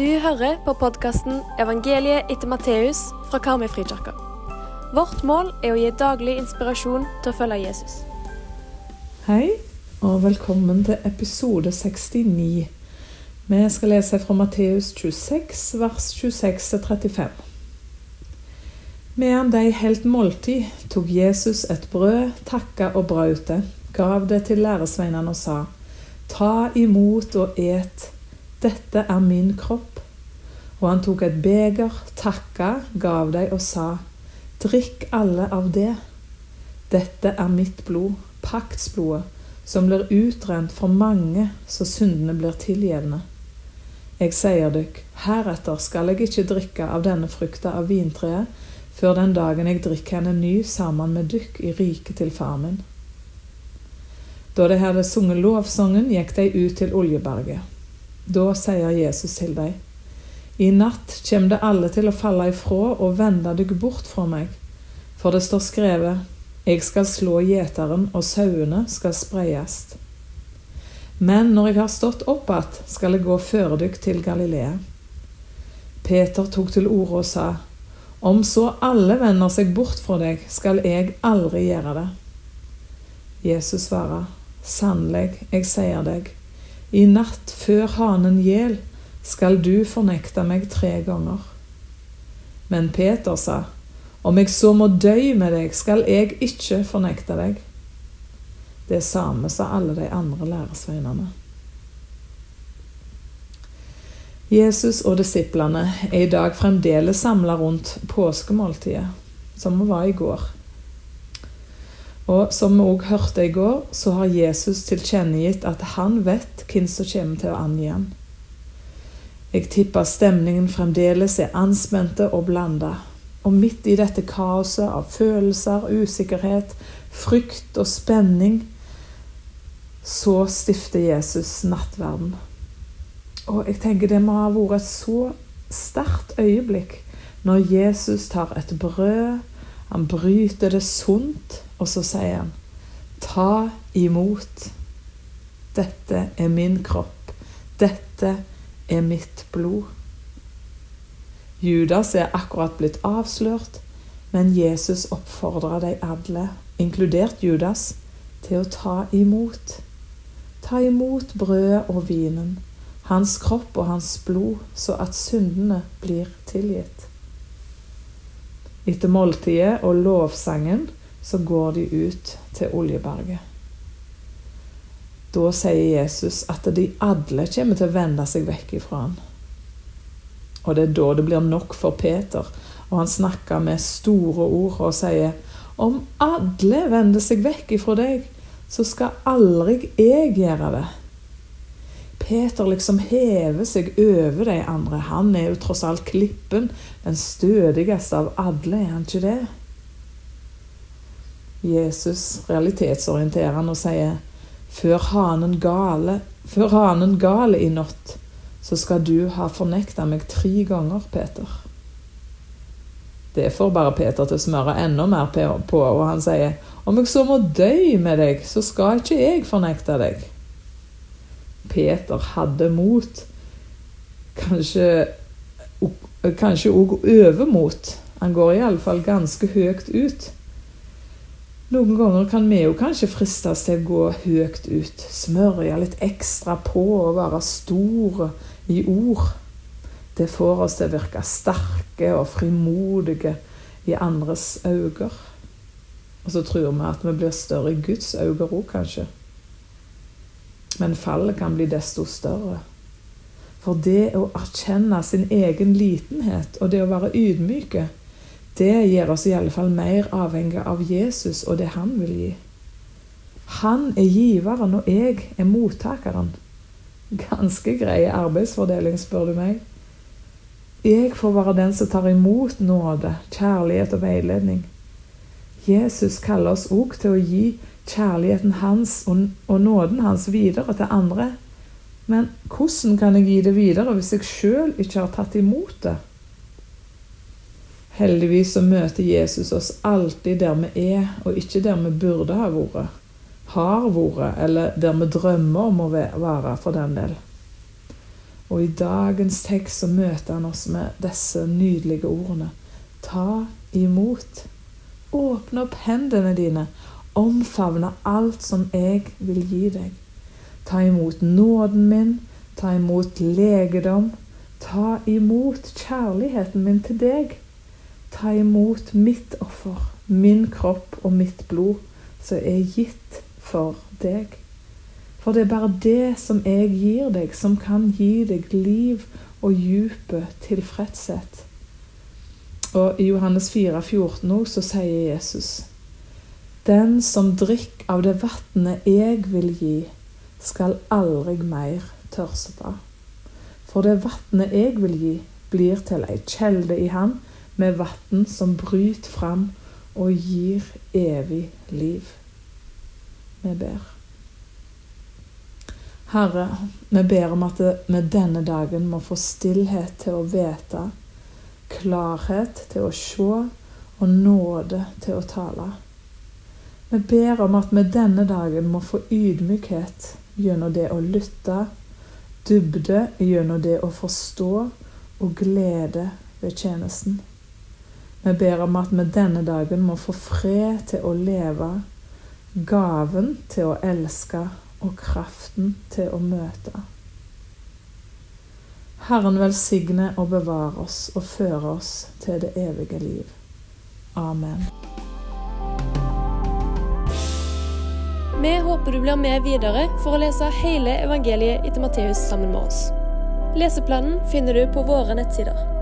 Du hører på podkasten 'Evangeliet etter Matteus' fra Karmøyfrikirka. Vårt mål er å gi daglig inspirasjon til å følge Jesus. Hei, og velkommen til episode 69. Vi skal lese fra Matteus 26, vers 26-35. Medan de helt måltid, tok Jesus et brød, takka og brøt det, gav det til læresveinene og sa:" Ta imot og et, dette er min kropp. Og han tok et beger, takka, gav dem og sa:" Drikk alle av det. Dette er mitt blod, paktsblodet, som blir utrent for mange, så syndene blir tilgjevne. Jeg sier dykk, heretter skal jeg ikke drikke av denne frukta av vintreet, før den dagen jeg drikker henne ny sammen med dykk i riket til far min. Da de hadde sunget lovsangen, gikk de ut til Oljeberget. Da sier Jesus til dem, I natt kjem det alle til å falle ifrå og vende dykk bort fra meg, for det står skrevet, Jeg skal slå gjeteren, og sauene skal spreiast. Men når jeg har stått opp att, skal jeg gå før dykk til Galilea. Peter tok til orde og sa, Om så alle vender seg bort fra deg, skal jeg aldri gjøre det. Jesus svarer, Sannelig, jeg sier deg, i natt før hanen gjel, skal du fornekte meg tre ganger. Men Peter sa, Om jeg så må dø med deg, skal jeg ikke fornekte deg. Det samme sa alle de andre læresveinene. Jesus og disiplene er i dag fremdeles samla rundt påskemåltidet, som vi var i går. Og som vi òg hørte i går, så har Jesus tilkjennegitt at han vet hvem som kommer til å angi ham. Jeg tipper stemningen fremdeles er anspente og blanda. Og midt i dette kaoset av følelser, usikkerhet, frykt og spenning, så stifter Jesus nattverden. Og jeg tenker det må ha vært et så sterkt øyeblikk når Jesus tar et brød, han bryter det sunt, og så sier han Ta imot. Dette er min kropp. Dette er mitt blod. Judas er akkurat blitt avslørt, men Jesus oppfordrer de alle, inkludert Judas, til å ta imot. Ta imot brødet og vinen, hans kropp og hans blod, så at syndene blir tilgitt. Etter måltidet og lovsangen så går de ut til Oljeberget. Da sier Jesus at de alle kommer til å vende seg vekk ifra han. Og det er da det blir nok for Peter, og han snakker med store ord og sier om alle vender seg vekk ifra deg, så skal aldri jeg gjøre det. Peter liksom hever seg over de andre. Han er jo tross alt klippen, den stødigste av alle, er han ikke det? Jesus realitetsorienterer han og sier før hanen gale, før hanen gale i natt, så skal du ha fornekta meg tre ganger, Peter. Det får bare Peter til å smøre enda mer på, og han sier om jeg så må dø med deg, så skal ikke jeg fornekte deg. Peter hadde mot. Kanskje kanskje òg overmot. Han går iallfall ganske høyt ut. Noen ganger kan vi jo kanskje fristes til å gå høyt ut. Smørje litt ekstra på og være store i ord. Det får oss til å virke sterke og frimodige i andres øyne. Og så tror vi at vi blir større i Guds øyne òg, kanskje. Men fallet kan bli desto større. For det å erkjenne sin egen litenhet og det å være ydmyke, det gjør oss i alle fall mer avhengig av Jesus og det han vil gi. Han er giveren, og jeg er mottakeren. Ganske grei arbeidsfordeling, spør du meg. Jeg får være den som tar imot nåde, kjærlighet og veiledning. Jesus kaller oss òg til å gi kjærligheten hans og, nåden hans videre til andre. Men hvordan kan jeg gi det videre hvis jeg sjøl ikke har tatt imot det? Heldigvis så møter Jesus oss alltid der vi er, og ikke der vi burde ha vært, har vært, eller der vi drømmer om å være, for den del. Og i dagens tekst så møter han oss med disse nydelige ordene. Ta imot. Åpne opp hendene dine. Omfavne alt som jeg vil gi deg. Ta imot nåden min. Ta imot legedom. Ta imot kjærligheten min til deg. Ta imot mitt offer, min kropp og mitt blod, som er gitt for deg. For det er bare det som jeg gir deg, som kan gi deg liv og dype tilfredshet. Og i Johannes 4, 14 nå, så sier Jesus Den som drikker av det vannet jeg vil gi, skal aldri mer tørste. For det vannet jeg vil gi, blir til ei kjelde i han med vann som bryter fram og gir evig liv. Vi ber. Herre, vi ber om at vi denne dagen må få stillhet til å vite, klarhet til å se og nåde til å tale. Vi ber om at vi denne dagen må få ydmykhet gjennom det å lytte, dybde gjennom det å forstå og glede ved tjenesten. Vi ber om at vi denne dagen må få fred til å leve, gaven til å elske og kraften til å møte. Herren velsigne og bevare oss og føre oss til det evige liv. Amen. Vi håper du blir med videre for å lese hele evangeliet etter Matteus sammen med oss. Leseplanen finner du på våre nettsider.